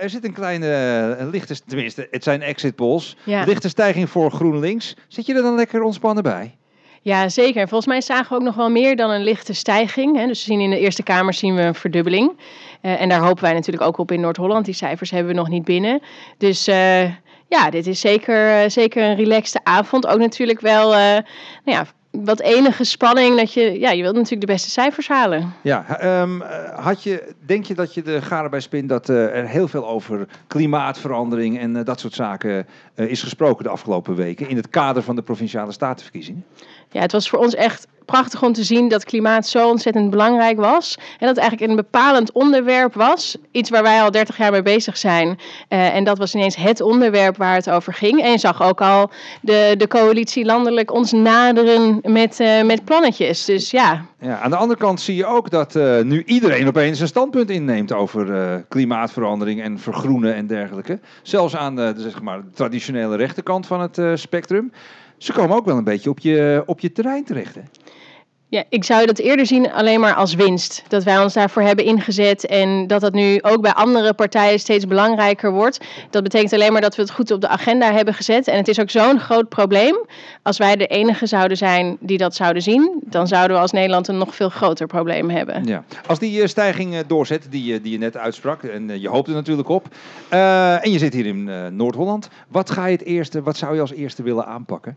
Er zit een kleine, eh, een lichte, tenminste, het zijn exit polls. Ja. Lichte stijging voor GroenLinks. Zit je er dan lekker ontspannen bij? Ja, zeker. Volgens mij zagen we ook nog wel meer dan een lichte stijging. Hè. Dus we zien in de Eerste Kamer zien we een verdubbeling. Eh, en daar hopen wij natuurlijk ook op in Noord-Holland. Die cijfers hebben we nog niet binnen. Dus eh, ja, dit is zeker, eh, zeker een relaxte avond. Ook natuurlijk wel eh, nou ja, wat enige spanning. Dat je, ja, je wilt natuurlijk de beste cijfers halen. Ja, ehm, eh, had je, denk je dat je de garen bij spin dat eh, er heel veel over klimaatverandering en eh, dat soort zaken is gesproken de afgelopen weken in het kader van de provinciale statenverkiezingen? Ja, het was voor ons echt prachtig om te zien dat klimaat zo ontzettend belangrijk was. En dat eigenlijk een bepalend onderwerp was. Iets waar wij al 30 jaar mee bezig zijn. Eh, en dat was ineens het onderwerp waar het over ging. En je zag ook al de, de coalitie landelijk ons naderen met, eh, met plannetjes. Dus ja, Ja, aan de andere kant zie je ook dat eh, nu iedereen opeens een standpunt inneemt over klimaatverandering en vergroenen en dergelijke. Zelfs aan de, zeg maar, traditionele rechterkant van het spectrum. Ze komen ook wel een beetje op je, op je terrein terecht. Hè? Ja, ik zou dat eerder zien alleen maar als winst. Dat wij ons daarvoor hebben ingezet en dat dat nu ook bij andere partijen steeds belangrijker wordt. Dat betekent alleen maar dat we het goed op de agenda hebben gezet. En het is ook zo'n groot probleem. Als wij de enige zouden zijn die dat zouden zien, dan zouden we als Nederland een nog veel groter probleem hebben. Ja. Als die eh, stijging eh, doorzet, die, je- die je net uitsprak, en eh, je hoopt er natuurlijk op, eh, en je zit hier in eh, Noord-Holland, wat ga je het eerste, wat zou je als eerste willen aanpakken?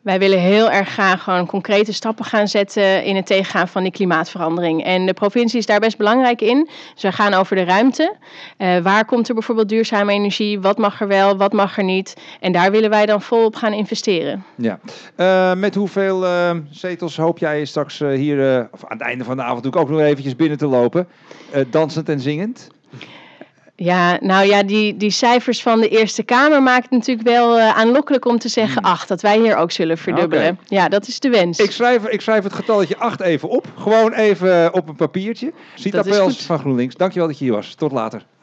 Wij willen heel erg graag gewoon concrete stappen gaan zetten in het tegengaan van die klimaatverandering. En de provincie is daar best belangrijk in. Dus wij gaan over de ruimte. Eh, waar komt er bijvoorbeeld duurzame energie? Wat mag er wel, wat mag er niet? En daar willen wij dan volop gaan investeren. Ja. Eh, met hoeveel eh, zetels hoop jij straks hier, of aan het einde van de avond ook nog eventjes binnen te lopen, dansend en zingend? Ja, nou ja, die, die cijfers van de Eerste Kamer maakt het natuurlijk wel eh, aanlokkelijk om te zeggen, ach, dat wij hier ook zullen verdubbelen. Ja, dat is de wens. Ik schrijf, ik schrijf het getalletje 8 even op, gewoon even op een papiertje. Ziet Appels van GroenLinks, dankjewel dat je hier was. Tot later.